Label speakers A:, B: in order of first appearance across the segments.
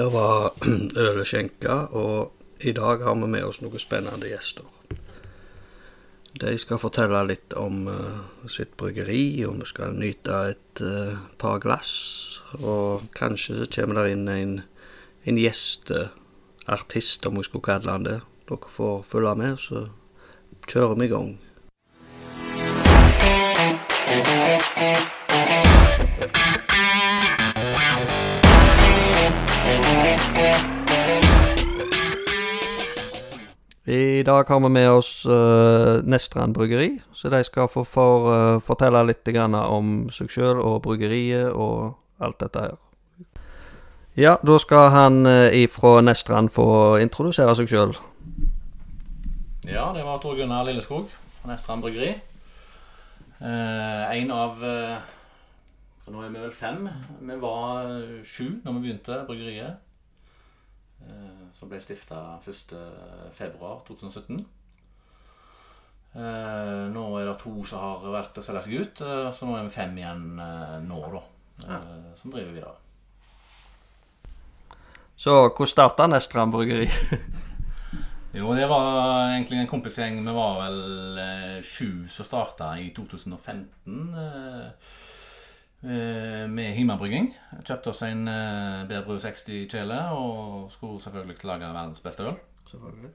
A: Der var øl og skjenke, og i dag har vi med oss noen spennende gjester. De skal fortelle litt om uh, sitt bryggeri, og vi skal nyte et uh, par glass. Og kanskje så kommer det inn en, en gjesteartist, om vi skulle kalle han det. Dere får følge med, så kjører vi i gang. I dag har vi med oss uh, Nestrand bryggeri, så de skal få for, uh, fortelle litt om seg sjøl og bryggeriet og alt dette her. Ja, da skal han uh, ifra Nestrand få introdusere seg sjøl.
B: Ja, det var Tor Gunnar Lilleskog fra Nestrand bryggeri. Uh, en av eh, Nå er vi vel fem. Vi var sju når vi begynte bryggeriet. Eh, som ble stifta 1.2.2017. Eh, nå er det to som har valgt å selge seg ut, eh, så nå er vi fem igjen nå, da. eh, Som driver videre.
A: Så hvordan starta Nestrand bryggeri?
B: Jo, det var egentlig en kompisgjeng. Vi var vel eh, sju som starta i 2015 eh, eh, med hjemmebrygging. Kjøpte oss en eh, Berbru 60 kjele og skulle selvfølgelig lage verdens beste øl.
A: Selvfølgelig.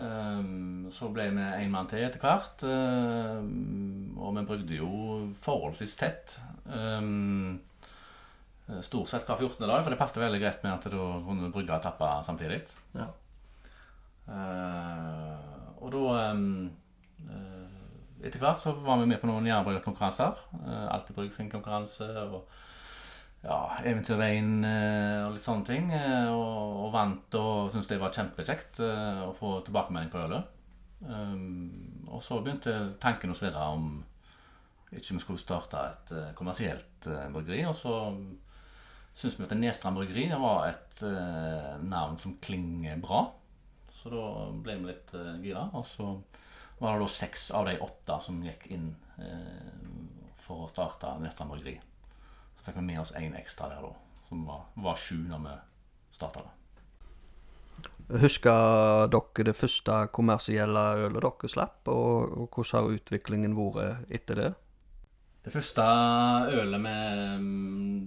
B: Um, så ble vi en mann til etter hvert, um, og vi brygde jo forholdsvis tett. Um, stort sett hver 14. dag, for det passet veldig greit med at da kunne brygge og tappe samtidig.
A: Ja.
B: Uh, og da um, uh, Etter hvert så var vi med på noen jernbryggerkonkurranser. Uh, Alltid Brygg sin konkurranse og ja, Eventyrveien uh, og litt sånne ting. Uh, og, og vant og syntes det var kjempekjekt uh, å få tilbakemelding på ølet. Um, og så begynte tanken å svirre om ikke vi skulle starte et kommersielt bryggeri. Og så syntes vi at Nestrand bryggeri var et navn som klinger bra. Så da ble vi litt gira. Og så var det da seks av de åtte som gikk inn eh, for å starte Nestrand bryggeri. Så fikk vi med oss én ekstra der, da. Som var, var sju når vi starta det.
A: Husker dere det første kommersielle ølet dere slapp, og, og hvordan har utviklingen vært etter det?
B: Det første ølet vi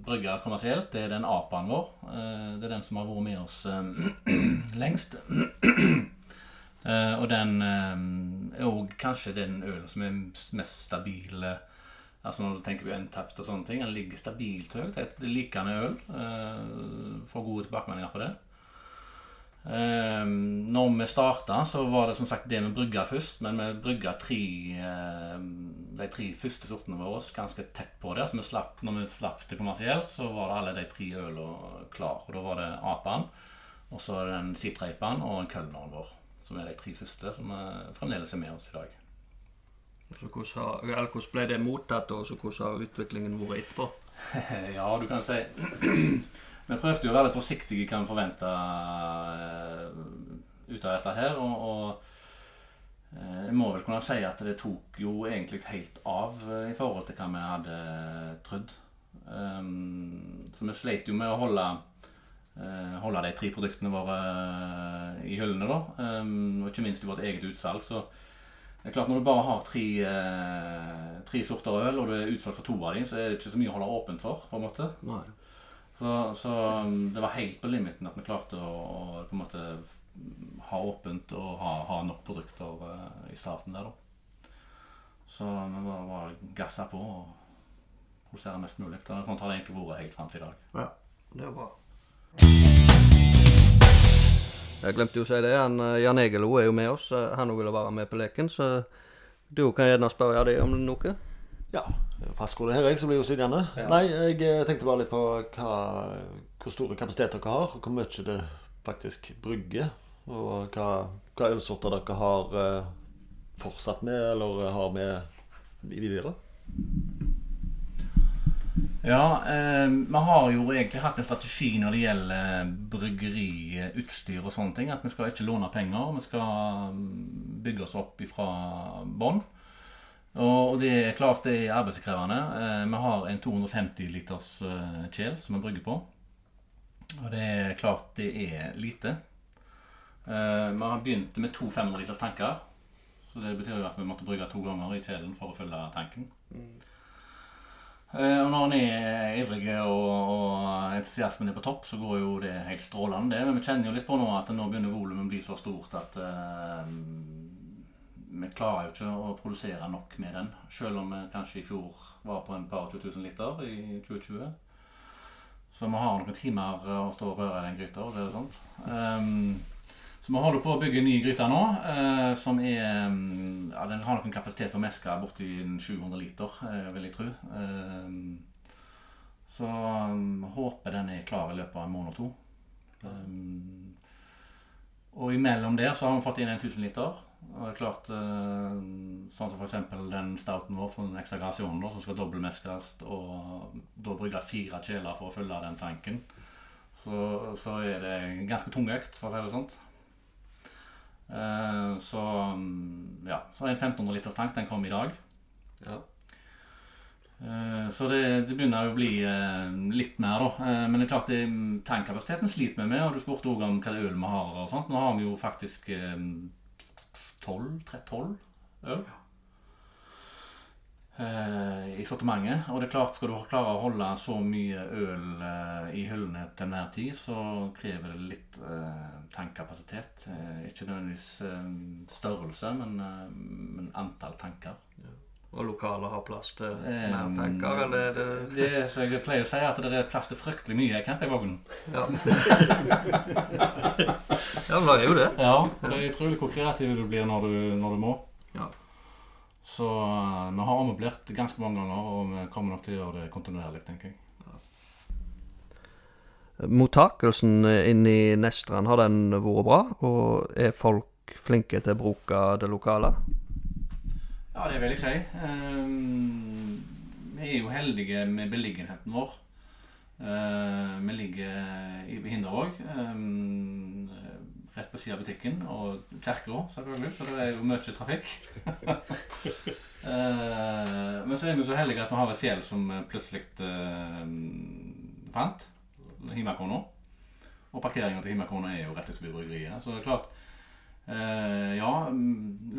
B: brygger kommersielt, det er den apaen vår. Eh, Det er den som har vært med oss eh, lengst. Eh, Og den eh, er òg kanskje den ølen som er mest stabil eh, Altså Når du tenker på untapped og sånne ting. Den ligger stabilt høyt. Det er likende øl. Uh, Får gode tilbakemeldinger på det. Uh, når vi starta, så var det som sagt det vi brygga først. Men vi brygga eh, de tre første sortene våre ganske tett på det. Så vi når vi slapp til kommersielt, så var det alle de tre ølene klar. Og da var det Apan, og så den det en Sitreipan og en Kølneren vår. Som er de tre første som er fremdeles er med oss i dag.
A: Så hvordan, har, hvordan ble det mottatt, og så hvordan har utviklingen vært etterpå?
B: ja, du kan si Vi prøvde jo å være litt forsiktige hva vi forvente ut av dette her. Og, og eh, jeg må vel kunne si at det tok jo egentlig helt av eh, i forhold til hva vi hadde trodd. Um, så vi sleit jo med å holde eh, holde de tre produktene våre eh, i hyllene, da. Um, og ikke minst i vårt eget utsalg. Så det er klart Når du bare har tre, eh, tre sorter øl, og du er utsolgt for to av dem, så er det ikke så mye å holde åpent for. på en måte.
A: Nei.
B: Så, så um, det var helt på limiten at vi klarte å, å på en måte ha åpent og ha, ha nok produkter eh, i starten der, da. Så vi bare, bare gassa på og produsere mest mulig. Sånn har det egentlig vært helt fram til i dag.
A: Ja, det er bra. Jeg glemte jo å si det. Han, eh, Jan Egelo er jo med oss. Han òg ville være med på leken, så du kan gjerne spørre deg om noe.
C: Ja, fastskole her, jeg, som blir jo sittende.
A: Ja.
C: Nei, jeg eh, tenkte bare litt på hva, hvor store kapasiteter dere har, og hvor mye det faktisk brygger. Og hva, hva ølsorter dere har eh, fortsatt med, eller har med videre.
B: Ja, eh, vi har jo egentlig hatt en strategi når det gjelder bryggeri, utstyr og sånne ting. At vi skal ikke låne penger. Vi skal mm, bygge oss opp ifra bånn. Og det er klart det er arbeidskrevende. Eh, vi har en 250 liters eh, kjel som vi brygger på. Og det er klart det er lite. Eh, Vi har begynt med to 500 liters tanker. Så det betyr jo at vi måtte brygge to ganger i kjelen for å fylle tanken. Eh, Og når en er ivrig og, og entusiasmen er på topp, så går jo det helt strålende. det. Men vi kjenner jo litt på nå at nå begynner volumet å bli så stort at uh, vi klarer jo ikke å produsere nok med den. Selv om vi kanskje i fjor var på en par 20 000 liter i 2020. Så vi har noen timer å stå og røre i den gryta. og det er sånt. Ehm, så vi holder på å bygge en ny gryte nå, eh, som er mm, ja, Den har noen kapasitet på å meske borti en 700 liter, eh, vil jeg tro. Ehm, så um, håper den er klar i løpet av en måned og to. Um, og imellom der så har vi fått inn 1000 liter. Og det er klart, eh, sånn som f.eks. den stouten vår ekstragrasjonen da, som skal dobbeltmeskes og da bruke fire kjeler for å fylle den tanken, så, så er det ganske tungøkt, for å si det sånn. Eh, så mm, ja, så en 1500 liters tank, den kom i dag.
A: Ja.
B: Eh, Så det, det begynner å bli eh, litt mer, da. Men det er klart det, tankkapasiteten sliter vi med. Og du spurte òg om hva øl vi har. og sånt. Nå har vi jo faktisk eh, 12-13 øl i sortimentet. Og det er klart, skal du klare å holde så mye øl eh, i hyllene til enhver tid, så krever det litt eh, tankkapasitet. Eh, ikke nødvendigvis eh, størrelse, men, eh, men antall tanker.
A: Og lokalet har plass til
B: Eh,
A: mer tanker, eller er det
B: Det er, så jeg pleier å si at det er plass til fryktelig mye i campingvognen.
A: Ja. ja, men det er jo det.
B: Ja, og det er utrolig hvor kreativ du blir når du, når du må.
A: Ja.
B: Så eh, vi har ommøblert ganske mange ganger, og vi kommer nok til å gjøre det kontinuerlig, tenker jeg.
A: Mottakelsen inn i Nestran, har den vært bra? Og er folk flinke til å bruke det lokale?
B: Ja, det vil jeg si. Ehm, vi er jo heldige med beliggenheten vår. Eh, vi ligger i Hindervåg, ehm, rett på siden av butikken, og kirka selvfølgelig, så det er jo mye trafikk. Eh, men så er vi så heldige at vi har et fjell som plutselig eh, fant, Himakona. Og parkeringa til Himakona er jo rett utenfor bryggeriet. Så det er klart Eh, ja,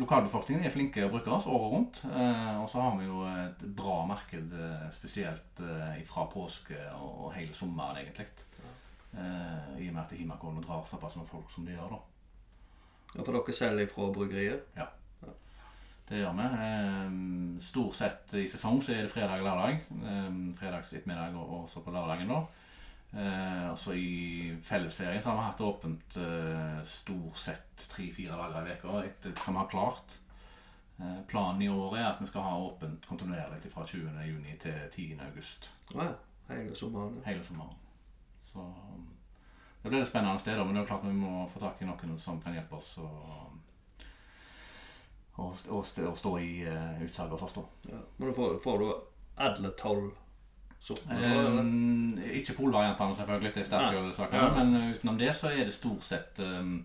B: lokalbefolkningen er flinke å bruke oss året rundt. Eh, og så har vi jo et bra marked, eh, spesielt eh, fra påske og, og hele sommeren, egentlig. Eh, I og med at Himakone drar såpass med folk som de gjør, da.
A: Ja, For dere selger fra bryggeriet?
B: Det gjør vi. Eh, stort sett i sesong så er det fredag og lørdag. Eh, sitt middag og så på lørdagen, da. Eh, og så i fellesferien så har vi hatt åpent eh, stort sett tre-fire dager i uka etter hva vi har klart. Eh, planen i år er at vi skal ha åpent kontinuerlig fra 20. juni til 10. august.
A: Ja, hele sommeren.
B: Hele sommeren. Så um, det blir et spennende sted, men det er klart vi må få tak i noen som kan hjelpe oss å å, å, stå- i uh, utsalget hos oss, da.
A: Ja. Men får, får du alle tolv sortene?
B: Um, ikke polvariantene, selvfølgelig. Det er sterkølsaker.
A: Ja.
B: Men uh, utenom det så er det stort sett um,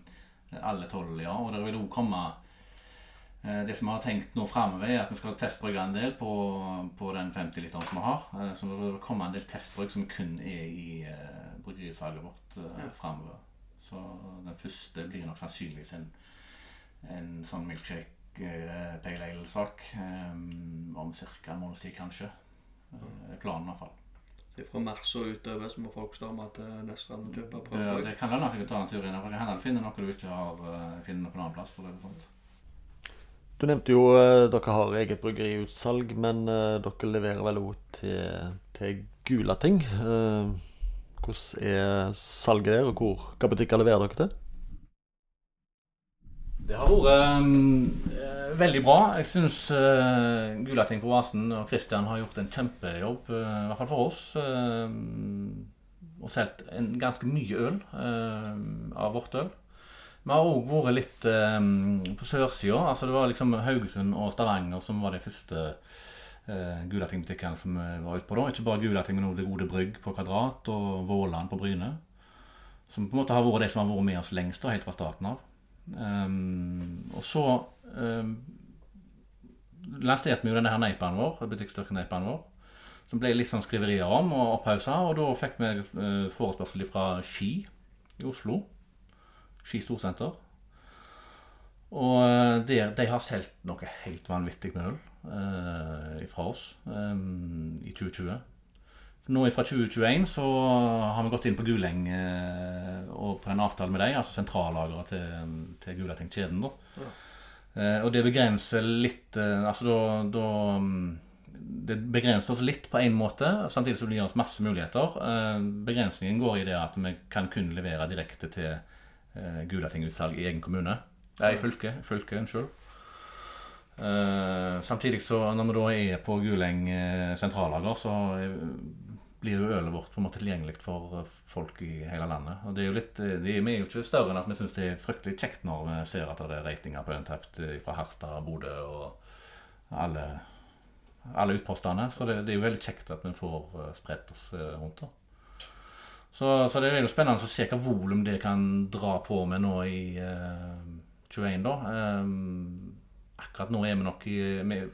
B: alle tolv, ja. Og det vil òg komme uh, Det som vi har tenkt nå framover, er at vi skal testbrygge en del på, på den 50-literen som vi har. Uh, så det vil komme en del testbrygg som kun er i uh, bryggerisalget vårt uh,
A: Ja.
B: framover. Så den første blir nok sannsynligvis en, en sånn milkshake uh, pale ale-sak. Um, om ca. en måneds tid, kanskje. Uh, er planen, i hvert fall.
A: Så Fra mars og utover så må folk storme til Nesland og kjøpe
B: prøver?
A: Ja,
B: det kan lønne seg å ta en tur inn. for Det kan hende du finner noe du ikke har eh, finner noen annen plass. for det sånt.
C: Du nevnte jo eh, dere har eget bryggeriutsalg, men eh, dere leverer vel òg til, til Gulating. Eh, hvordan er salget der, og hvor, hva butikker leverer dere til?
B: Det har vært um, veldig bra. Jeg syns uh, Gulating på Oasen og Christian har gjort en kjempejobb, uh, i hvert fall for oss. Uh, og solgt ganske mye øl uh, av vårt øl. Vi har òg vært litt eh, på sørsida. Altså det var liksom Haugesund og Stavanger som var de første uh, Gulating-butikkene som vi var ute på da. Ikke bare Gulating, men også Det Gode Brygg på Kvadrat og Våland på Bryne. Som på en måte har vært de som har vært med oss lengst, da, helt fra starten av. Um, og så um, lanserte vi jo denne her neipaen vår, butikkstyrken-neipaen vår, som ble litt sånn skriverier om og opphausa. Og da fikk vi uh, forespørsel fra Ski i Oslo. Ski storsenter. Og eh, der, de har solgt noe helt vanvittig med øl eh, fra oss eh, i 2020. Nå fra 2021 så har vi gått inn på Guleng eh, og på en avtale med dem, altså sentrallageret til, til Gulating-kjeden.
A: Ja.
B: Eh, og det begrenser litt Altså da, da mm, Det begrenser oss litt på én måte, samtidig som det gir oss masse muligheter. Eh, begrensningen går i det at vi kan kun levere direkte til Gulating-utsalg i egen kommune. Nei, Fylke, Fylket, unnskyld. Eh, samtidig så når vi da er på Guleng eh, sentrallager, så blir jo ølet vårt på en måte tilgjengelig for eh, folk i hele landet. Og det er jo litt, eh, de, Vi er jo ikke større enn at vi syns det er fryktelig kjekt når vi ser at det er ratinger på Untapped eh, fra Harstad, Bodø og alle, alle utpostene. Så det, det er jo veldig kjekt at vi får spredt oss rundt. da. Så, så det er jo spennende å se hva volum det kan dra på med nå i eh, 21, da. Eh, akkurat nå er vi nok i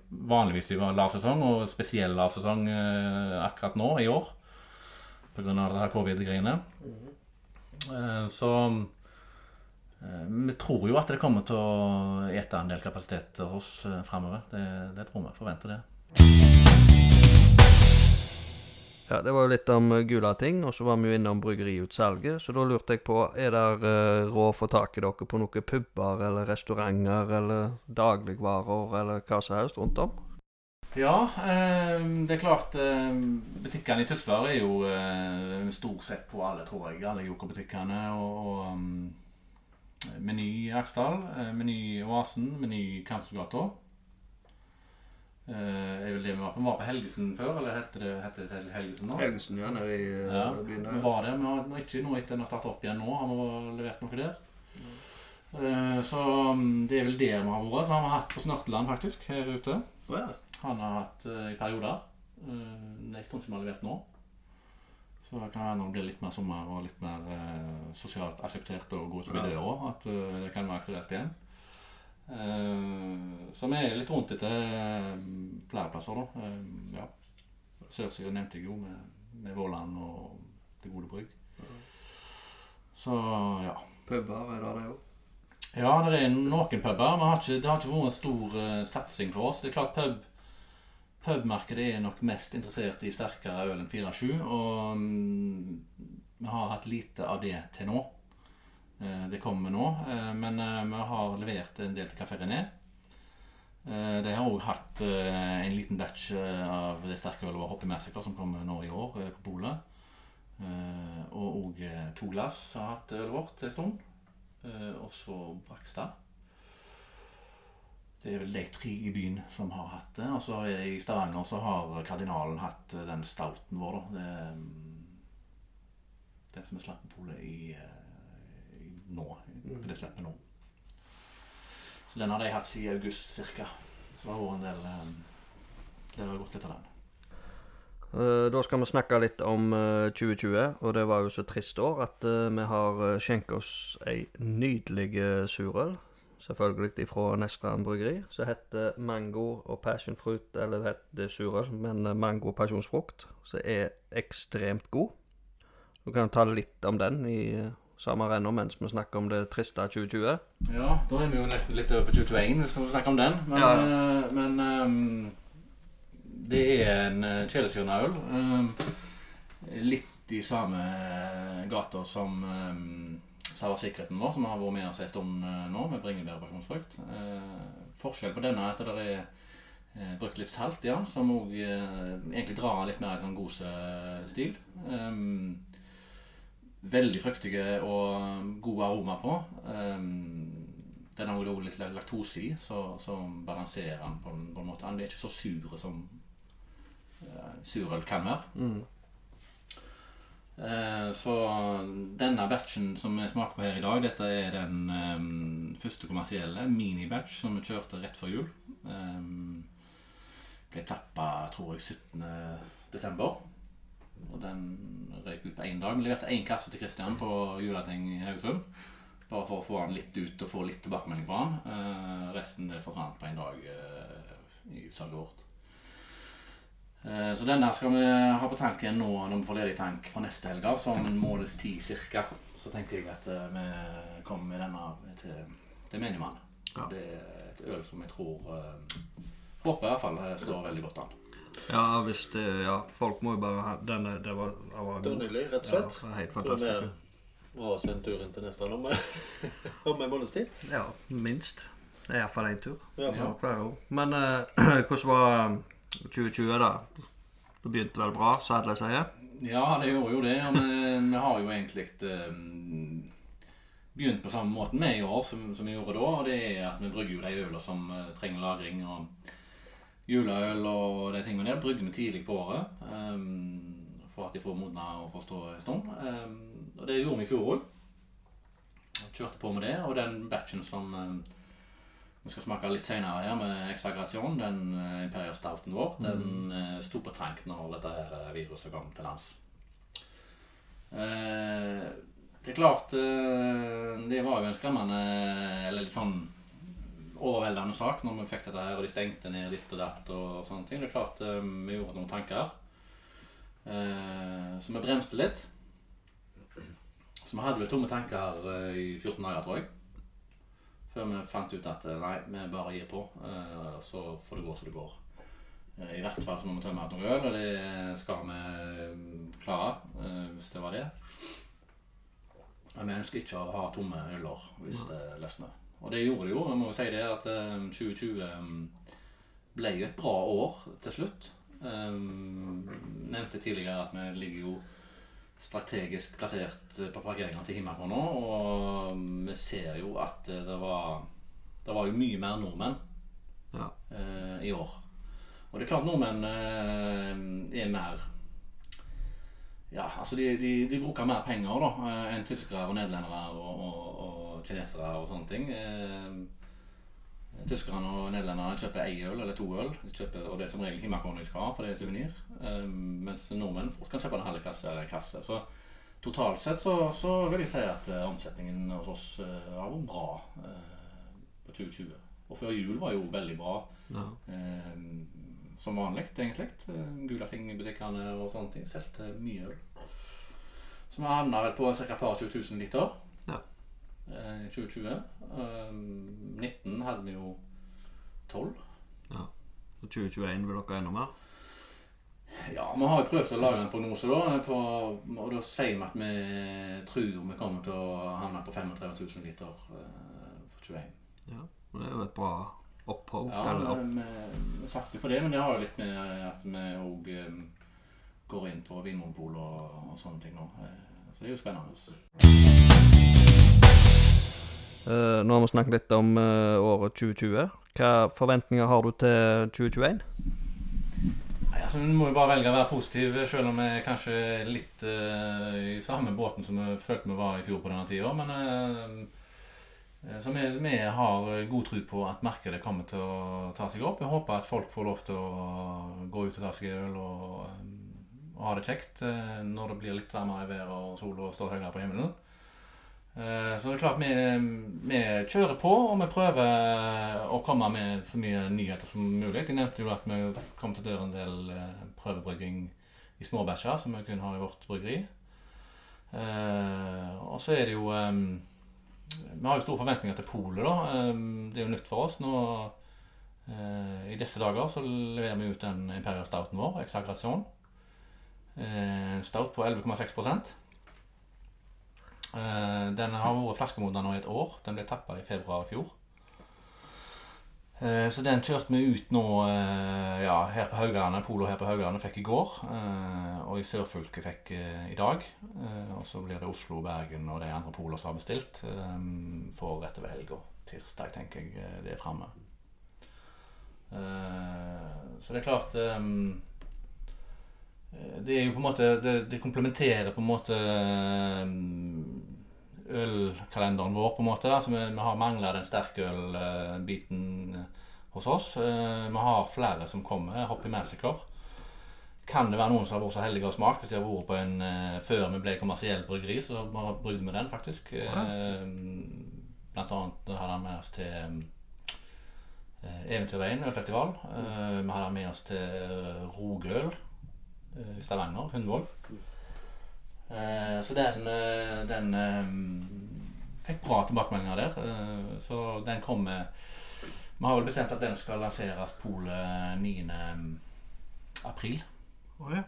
B: Vanligvis i lavsesong, og spesiell lavsesong eh, akkurat nå i år. Pga. det her covid-greiene. Eh, så eh, vi tror jo at det kommer til å ete en del kapasitet hos oss framover. Det, det tror vi. Forventer det.
A: Ja, Det var jo litt om gula Gulating, og så var vi jo innom bryggeriutsalget. Så da lurte jeg på, er det uh, råd å få tak i dere på noen puber eller restauranter eller dagligvarer eller hva som helst rundt om?
B: Ja, eh, det er klart eh, Butikkene i Tysvær er jo eh, stort sett på alle, tror jeg. Alle Joker-butikkene og, og um, Meny i Aksdal, eh, Meny Oasen, Meny Kampsgata. Eh, er vel det vi var på. Vi var på Helgesen før, eller heter det, heter det Helgesen nå?
A: Helgesen, ja. Nede i uh,
B: Ja,
A: byen
B: vi var det, Vi har nå ikke nå etter den har startet opp igjen nå, har vi levert noe der. Eh, Så um, det er vel der vi har vært. Så har vi hatt på Snørteland, faktisk, her ute.
A: Oh, ja.
B: Han har hatt uh, i perioder. Uh, Det er en stund som har levert nå. Så det kan hende det blir litt mer sommer og litt mer eh, sosialt akseptert å gå ut forbi døra. At eh, det kan være aktuelt igjen. Eh, så vi er litt rundt etter eh, flere plasser, da. Eh, ja. Sørsida nevnte jeg jo, med, med Våland og Det Gode Brygg. Så ja.
A: Puber er det det òg?
B: Ja, det er noen puber. Men har ikke, det har ikke vært en stor uh, satsing for oss. Det er klart pub Pubmarkedet er nok mest interessert i sterkere øl enn 4-7, og um, vi har hatt lite av det til nå. Eh, det kommer nå, eh, men eh, vi har levert en del til Café René. De har òg hatt en liten batch av det sterke ølet Hoppy Massacre, som kommer nå i år på polet. Og òg to glass har hatt ølet vårt en stund. Og så Brakstad. Det er vel de tre i byen som har hatt det. Og så det i Stavanger så har Kardinalen hatt den stouten vår, da. Det, det den som er slapp på polet i nå.
A: Mm.
B: Det slipper nå. Så den har de hatt siden august ca. Så det har vært en del um, Det har gått litt av den.
A: Eh, Da skal vi snakke litt om eh, 2020, og det var jo så trist år at eh, vi har skjenket oss ei nydelig eh, surøl. Selvfølgelig fra Nestran bryggeri, som heter Mango og Passion Fruit. Eller det heter surøl, men eh, mango og pasjonsfrukt, som er ekstremt god. Du kan ta litt om den i eh, samme renna mens vi snakker om det triste 2020.
B: Ja, da er vi jo litt, litt over på 2021 hvis vi snakker om den. Men,
A: Ja,
B: eh, men ehm, det er en uh, kjelesyrna-øl. Ehm, litt i samme gata som um, Sour Secreten vår, som har vært med oss en stund eh, nå, med bringebær og pasjonsfrukt. Eh, forskjell på denne er at det er eh, brukt litt salt i den, som òg egentlig drar litt mer i sånn gosestil. Um, veldig fruktige og gode aroma på. Um, den har også litt laktose i, så, som balanserer den på på en måte. Den er ikke så sur som uh, surøl kan være.
A: Mm.
B: Eh, så denne batchen som vi smaker på her i dag, dette er den um, første kommersielle mini-batch som vi kjørte rett før jul. Um, ble tappa, tror jeg, 17. desember. Og den røyk ut på én dag. Vi leverte én kasse til Kristian på julating i Haugesund. Bare for å få han litt ut og få litt tilbakemelding på han. Eh, resten forsvant på én dag eh, i utsalget vårt. Eh, så denne skal vi ha på tanken nå når vi får ledig tank fra neste helg, altså om en måneds tid ca. Så tenkte jeg at eh, vi kommer med denne til, til menigmann.
A: Ja.
B: Det er et øl som jeg tror eh, Håper i hvert fall eh, står veldig godt an.
A: Ja, hvis det Ja, folk må jo bare ha Denne, det var, det var
C: Det var
A: god.
C: nydelig, rett og slett.
A: Ja, var helt
C: Tror vi
A: fantastisk.
C: må oss en tur inn til neste om, om en måneds tid.
A: Ja, minst. Det er iallfall én tur.
C: Ja.
A: Ja. Men eh, hvordan var eh, 2020, da? Det begynte vel bra, så alle sier?
B: Ja, det gjorde jo det. Og vi, vi har jo egentlig um, begynt på samme måten vi i år som, som vi gjorde da. Og det er at vi brygger jo de ølene som uh, trenger lagring. og Juleøl og de tingene der brygger vi tidlig på året. um, for at de får modne og får stå en stund. Um, og det gjorde vi i fjor òg. Kjørte på med det. Og den batchen som um, vi skal smake litt senere her, med Exagration, den uh, Imperial Stouten vår, den uh, sto på tank når dette her eh, viruset kom til lands. Uh, det er klart Det var jo en skremmende Eller litt sånn overveldende sak når vi fikk dette her, og de stengte ned ditt og datt og sånne ting. Det er klart eh, vi gjorde noen tanker. Eh, så vi bremste litt. Så vi hadde vel tomme tanker eh, i 14 dager, tror jeg. Før vi fant ut at nei, vi bare gir på. Så får det gå som det går. I verste fall så må vi tømme noe øl, og det skal vi klare. Hvis det var det. Men vi ønsker ikke å ha tomme øler hvis det løsner. Og det gjorde det jo. Jeg må jo si det at eh, 2020 eh, ble jo et bra år til slutt. Um, nevnte tidligere at vi ligger jo strategisk plassert på parkeringene til Himmelkår nå, og vi ser jo at eh, det var Det var jo mye mer nordmenn
A: Ja.
B: eh, i år. Og det er klart nordmenn eh, er mer Ja, altså de, de, de bruker mer penger da eh, enn tyskere og nederlendere og, og, og kinesere og sånne ting. Eh, Tyskerne og nederlenderne kjøper ei øl eller to øl, de kjøper, og det er som regel Himmelkorn de skal ha, for det er suvenir. Eh, mens nordmenn fort kan kjøpe en halv kasse eller en kasse. Så totalt sett så, så vil jeg si at eh, omsetningen hos oss har vært bra på 2020. Og før jul var jo veldig bra.
A: Ja.
B: Som vanlig, egentlig. Gula ting i butikkene og sånne ting. Solgte mye øl. Så vi havna vel på ca. par 20 000 liter i 2020. Eh, 19 hadde vi jo 12.
A: Så 2021 vil dere enda mer?
B: Ja, vi har jo prøvd å lage en prognose, da. På, og da sier vi at vi tror vi kommer til å havne på 35 000 liter eh, for 21.
A: Ja. Og Det er jo et bra opphogg.
B: Ja,
A: opp.
B: vi, vi, satser på det, men det har jo litt med at vi òg går inn på Vinmonopolet og, og sånne ting nå. Eh, Så det er jo spennende.
A: Eh, nå har vi snakket litt om eh, året 2020. Hva forventninger har du til 2021?
B: Nei, altså, Vi må jo bare velge å være positiv, selv om vi kanskje er litt uh, i samme båten som vi følte vi var i fjor på denne tida. Men uh, så vi, vi har god tro på at markedet kommer til å ta seg opp. Jeg håper at folk får lov til å gå ut og ta seg øl og, og ha det kjekt uh, når det blir litt varmere i været og sola står høyere på himmelen. Eh, Så det er klart vi, vi kjører på, og vi prøver å komme med så mye nyheter som mulig. Jeg nevnte jo at vi kom til å gjøre en del eh, prøvebrygging i småbæsjer, som vi kun har i vårt bryggeri. Eh, Og så er det jo eh, Vi har jo store forventninger til polet, da. Eh, Det er jo nytt for oss. Nå eh, I disse dager så leverer vi ut den Imperial Stouten vår, Exagration. Eh, En stout på 11,6 Eh, Den har vært flaskemoden nå i et år. Den ble tappa i februar i fjor. Eh, Så den kjørte vi ut nå eh, ja, her på Haugalandet. Polo her på Haugalandet fikk i går. eh, Og i Sørfylket fikk eh, i dag. Eh, Og så blir det Oslo, Bergen og de andre polo som har bestilt. eh, For rett over helga. Tirsdag, tenker jeg eh, det er framme. Eh, Så det er klart eh, Eh, Det er jo på en måte Det, det komplementerer på en måte eh, ølkalenderen vår, på en måte. Altså vi, vi har mangla den sterkølbiten hos oss. Eh, Vi har flere som kommer. Hoppy Massacre. Kan det være noen som har vært så heldige og smakt hvis de har vært på en eh, før vi ble kommersiell bryggeri, så har brygde vi den, faktisk. Eh, Blant annet hadde han med oss til eh, Eventyrveien ølfestival. Eh, vi hadde med oss til Rogøl eh, i Stavanger, Hundvåg. Eh, så den, eh, den eh, fikk bra tilbakemeldinger der. Eh, så den kommer Vi har vel bestemt at den skal lanseres polet 9. april.
A: Oh, ja.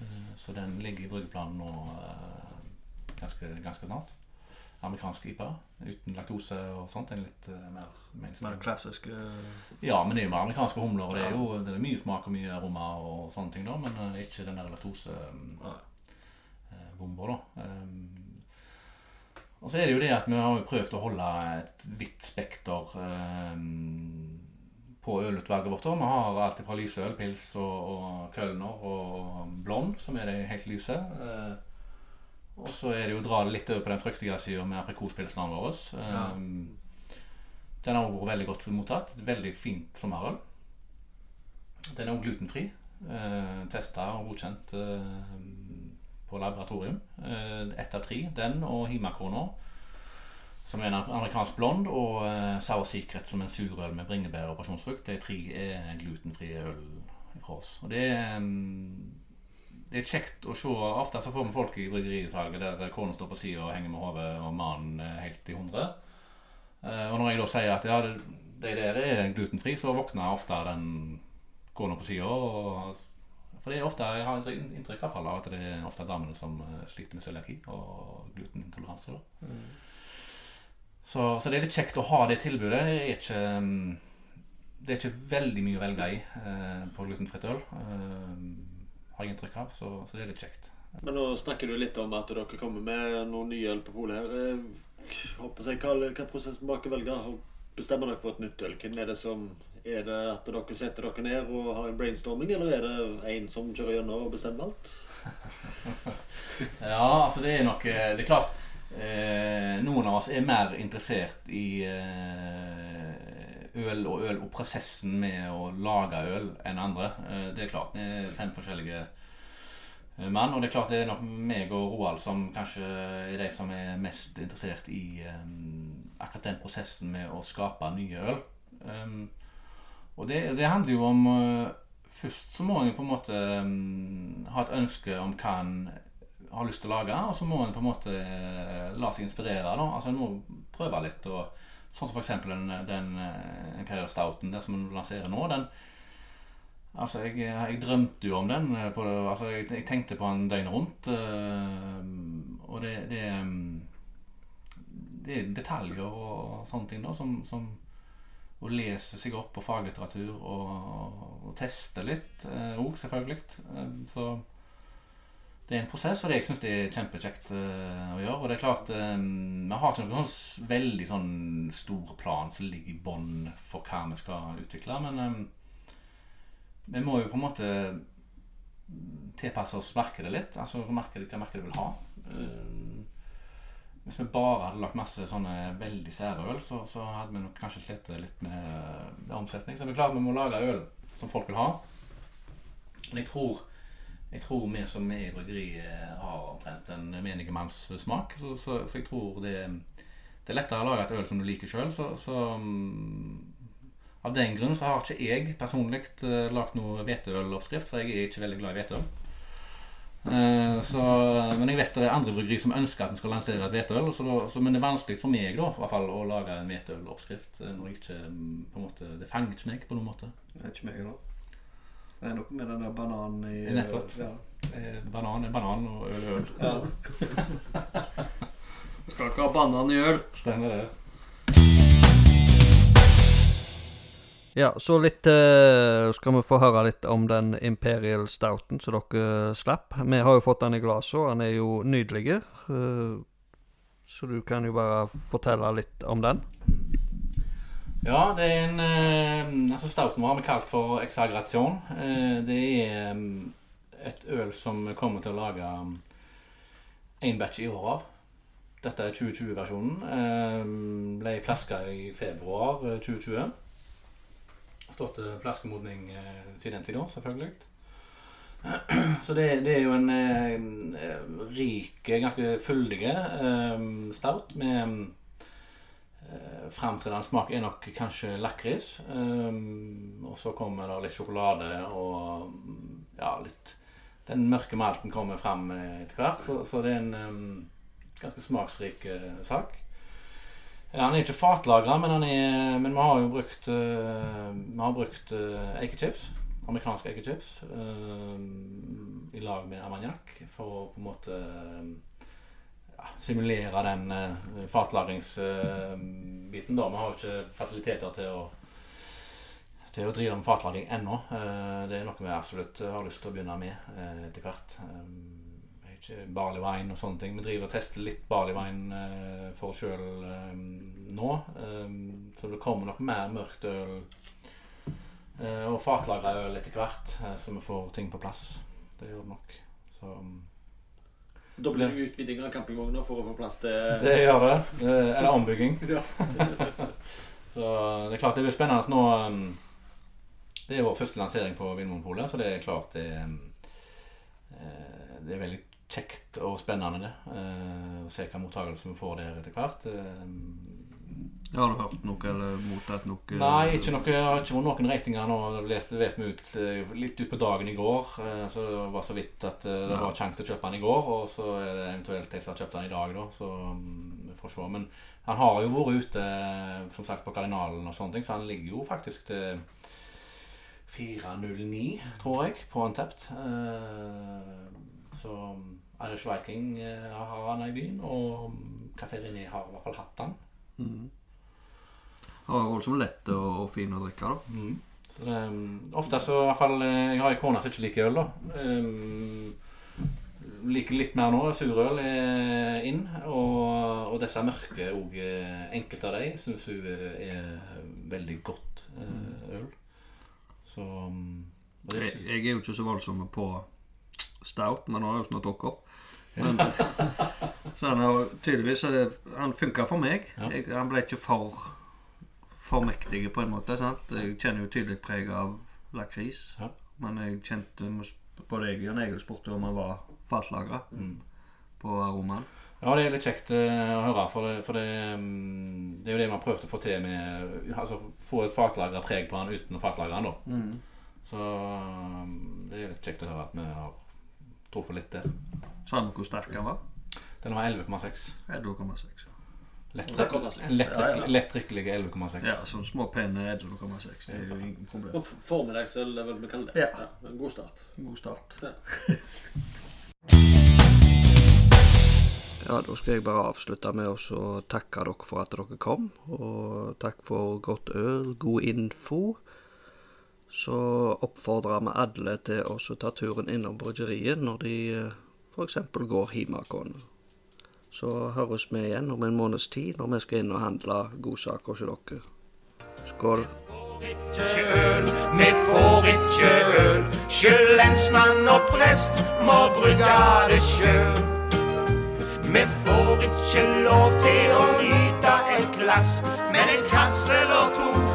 B: Eh, Så den ligger i bryggeplanen nå eh, ganske, ganske snart. Amerikansk IPA uten laktose og sånt. En litt uh, mer
A: Mer
B: mainstream.
A: klassisk uh...
B: Ja, men det er jo med amerikanske humler, og det er jo det er mye smak og mye aroma og sånne ting, da, men uh, ikke den der laktosebomba, da. Um, og så er det jo det at vi har jo prøvd å holde et vidt spekter um, på ølutvalget vårt. Vi har alt fra lysøl, pils og, og kølner og blond, som er de helt lyse. Eh, og så er det jo å dra det litt over på den fruktige sida med aprikospilsene våre.
A: Ja.
B: Um, den har vært veldig godt mottatt. Veldig fint sommerøl. Den er også glutenfri. Eh, Testa og godkjent eh, på laboratorium. Eh, Ett av tre. Den og Himakona, som er en amerikansk blond, og eh, Sour Secret som en surøl med bringebær og pasjonsfrukt. De tre er glutenfrie øl fra oss. Og det er mm, det er kjekt å se. Ofte så får vi folk i bryggerisalget der kona står på sida og henger med hodet, og mannen er helt i hundre. Eh, og når jeg da sier at ja, de der er glutenfri, så våkner ofte den kona på sida. For det er ofte, jeg har inntrykk av at det er ofte damene som eh, sliter med cøliaki og glutenintoleranse. da. Så, så det er litt kjekt å ha det tilbudet. Det er ikke, mm, det er ikke veldig mye å velge i eh, på glutenfritt øl. Eh, har jeg inntrykk av, så, så det er litt kjekt.
C: Men nå snakker du litt om at dere kommer med noen nye øl på polet her. Eh, Håper jeg, hva, hva prosessen bak å velge? Bestemmer dere for et nytt øl? Hvem er det som Er det at dere setter dere ned og har en brainstorming, eller er det en som kjører gjennom og bestemmer alt?
B: Ja, altså det er nok eh, Det er klart eh, Noen av oss er mer interessert i eh, øl og øl og prosessen med å lage øl enn andre. Eh, det er klart. Vi er fem forskjellige eh, mann, og det er klart det er nok meg og Roald som kanskje er de som er mest interessert i um, akkurat den prosessen med å skape nye øl. Um, og det, det handler jo om uh, Først så må en på en måte um, ha et ønske om hva en har lyst til å lage, og så må en på en måte uh, la seg inspirere. Da. Altså nå prøve litt. Og, sånn som eksempel den, den eh, Imperial Stouten der som du lanserer nå. den Altså, jeg, jeg drømte jo om den. eh, På, altså, jeg, jeg tenkte på den døgnet rundt. Øh, og det, det Det er detaljer og sånne ting da som, som Å lese seg opp på faglitteratur og, og teste litt òg, selvfølgelig. Eh, så det er en prosess, og det jeg syns det er kjempekjekt eh, å gjøre. Og det er klart, eh, vi har ikke noen sånn veldig sånn stor plan som ligger i bånn for hva vi skal utvikle, men eh, vi må jo på en måte tilpasse oss markedet litt. Altså markedet, hva markedet vil ha. Hvis vi bare hadde lagt masse sånne veldig sære øl, så, så hadde vi nok kanskje slitt litt med, med omsetning. Så vi er klart vi må lage øl som folk vil ha. Men jeg tror, jeg tror vi som er i bryggeriet har omtrent en menigmannssmak. Så, så, så jeg tror det, det er lettere å lage et øl som du liker sjøl. Så, så mm, av den grunn så har ikke jeg personlig uh, lagd noe hveteøloppskrift, for jeg er ikke veldig glad i hveteøl. Eh, så, men jeg vet det er andre bryggeri som ønsker at en skal lansere et hveteøl. Men det er vanskelig for meg da, hvert fall, å lage en hveteøloppskrift. eh, Når jeg ikke mm, på en måte, Det fanger ikke meg på noen måte.
A: Det er ikke meg da. Det er noe med den der bananen i
B: Nettopp.
A: Ja.
B: Eh, Banan er banan, og øl er øl.
A: ja. Skal ikke ha banan i øl.
B: Stemmer det.
A: Ja, så litt eh, skal vi få høre litt om den Imperial Stouten som dere slapp. Vi har jo fått den i glasset, den er jo nydelig. eh, så du kan jo bare fortelle litt om den.
B: Ja, det er en eh, altså Stouten vår har vi kalt for Exagration. Eh, det er mm, et øl som vi kommer til å lage én batch i år av. Dette er 2020-versjonen. Eh, ble flaska i februar eh, 2020. Stått til flaskemodning eh, siden den tid, selvfølgelig. Så det, det er jo en eh, rik, ganske fyldig eh, stout med eh, Framtredende smak er nok kanskje lakris. Um, og så kommer det litt sjokolade og ja, litt Den mørke malten kommer frem etter hvert, så, så det er en um, ganske smaksrik uh, sak. Ja, han er ikke fatlagra, men, men vi har jo brukt uh, Vi har brukt uh, eikechips. Amerikanske eikechips. Uh, I lag med armagnac for å på en måte simulere den uh, fatlagringsbiten. da. Vi har jo ikke fasiliteter til å til å drive med fatlagring ennå. det er noe vi absolutt har lyst til å begynne med etter hvert. ikke barley wine og sånne ting. Vi driver og tester litt barley wine for oss sjøl nå. så det kommer nok mer mørkt øl og fatlagra øl etter hvert, så vi får ting på plass. Det gjør det nok. Så
C: da blir det utviding av campingvogner for å få plass til
B: Det gjør det. Eller ombygging. så det er klart det blir spennende nå. Det er vår første lansering på Vinmonopolet, så det er klart det, det er veldig kjekt og spennende det. Å se hva mottakelse vi får der etter hvert.
A: Har du hørt noe eller mottatt noe?
B: Nei, ikke noe, jeg har ikke vært noen ratinger nå. Det vet vi ut litt utpå dagen i går. Så det var så vidt at det var sjanse til å kjøpe den i går. Og så er det eventuelt jeg som har kjøpt den i dag, da. Så vi får se. Men han har jo vært ute som sagt på Kardinalen og sånne ting, så han ligger jo faktisk til 409, tror jeg, på Antept. Så Irish Viking har han i byen, og Café René har i hvert fall hatt han.
A: Mm. Og voldsomt lett og, og fin å drikke, da.
B: Mm. Så det, ofte så i hvert fall Jeg har en kone som ikke liker øl, da. Um, liker litt mer nå. Surøl er inn. Og, og disse mørke òg. Enkelte av dem syns hun er veldig godt øl. Så
A: det, jeg, jeg, er jo ikke så voldsom på stout, men nå har jeg jo snart dere opp. Men, så han har tydeligvis Han funka for meg.
B: Ja.
A: Jeg, han ble ikke for for mektige på en måte. sant? Jeg kjenner jo tydelig preg av lakris.
B: Ja.
A: Men jeg kjente både jeg og Egil spurte om han var fatlagra
B: Mm.
A: på aromaen.
B: Ja, det er litt kjekt eh, å høre, for, det, for det, mm, det er jo det man prøvde å få til med Altså få et fatlagra preg på han uten å fatlagre han, da. Så mm, det er litt kjekt å høre at vi har truffet litt der.
A: Sa han hvor sterk han var?
B: Den var 11,6.
A: 11,6. Ja.
B: Lett,
C: Det er godt, altså.
B: lett,
A: Ja,
B: 11,6.
A: Sånn små pene 11,6. Det er jo ingen problem.
C: Formiddagsøl er vel vi kaller det.
A: Ja.
C: ja. god start.
A: God start.
C: Ja.
A: Ja, da skal jeg bare avslutte med å takke dere for at dere kom. Og takk for godt øl, god info. Så oppfordrer vi alle til å ta turen innom bryggeriet når de f.eks. går hjemmekon. Så høres vi igjen om en måneds tid når vi skal inn og handle godsaker hos dere. Skål.
D: Vi får ikke øl, vi får ikke øl. Sjøl lensmann og prest må brygge det sjøl. Vi får ikke lov til å nyte et glass, men en kasse eller to,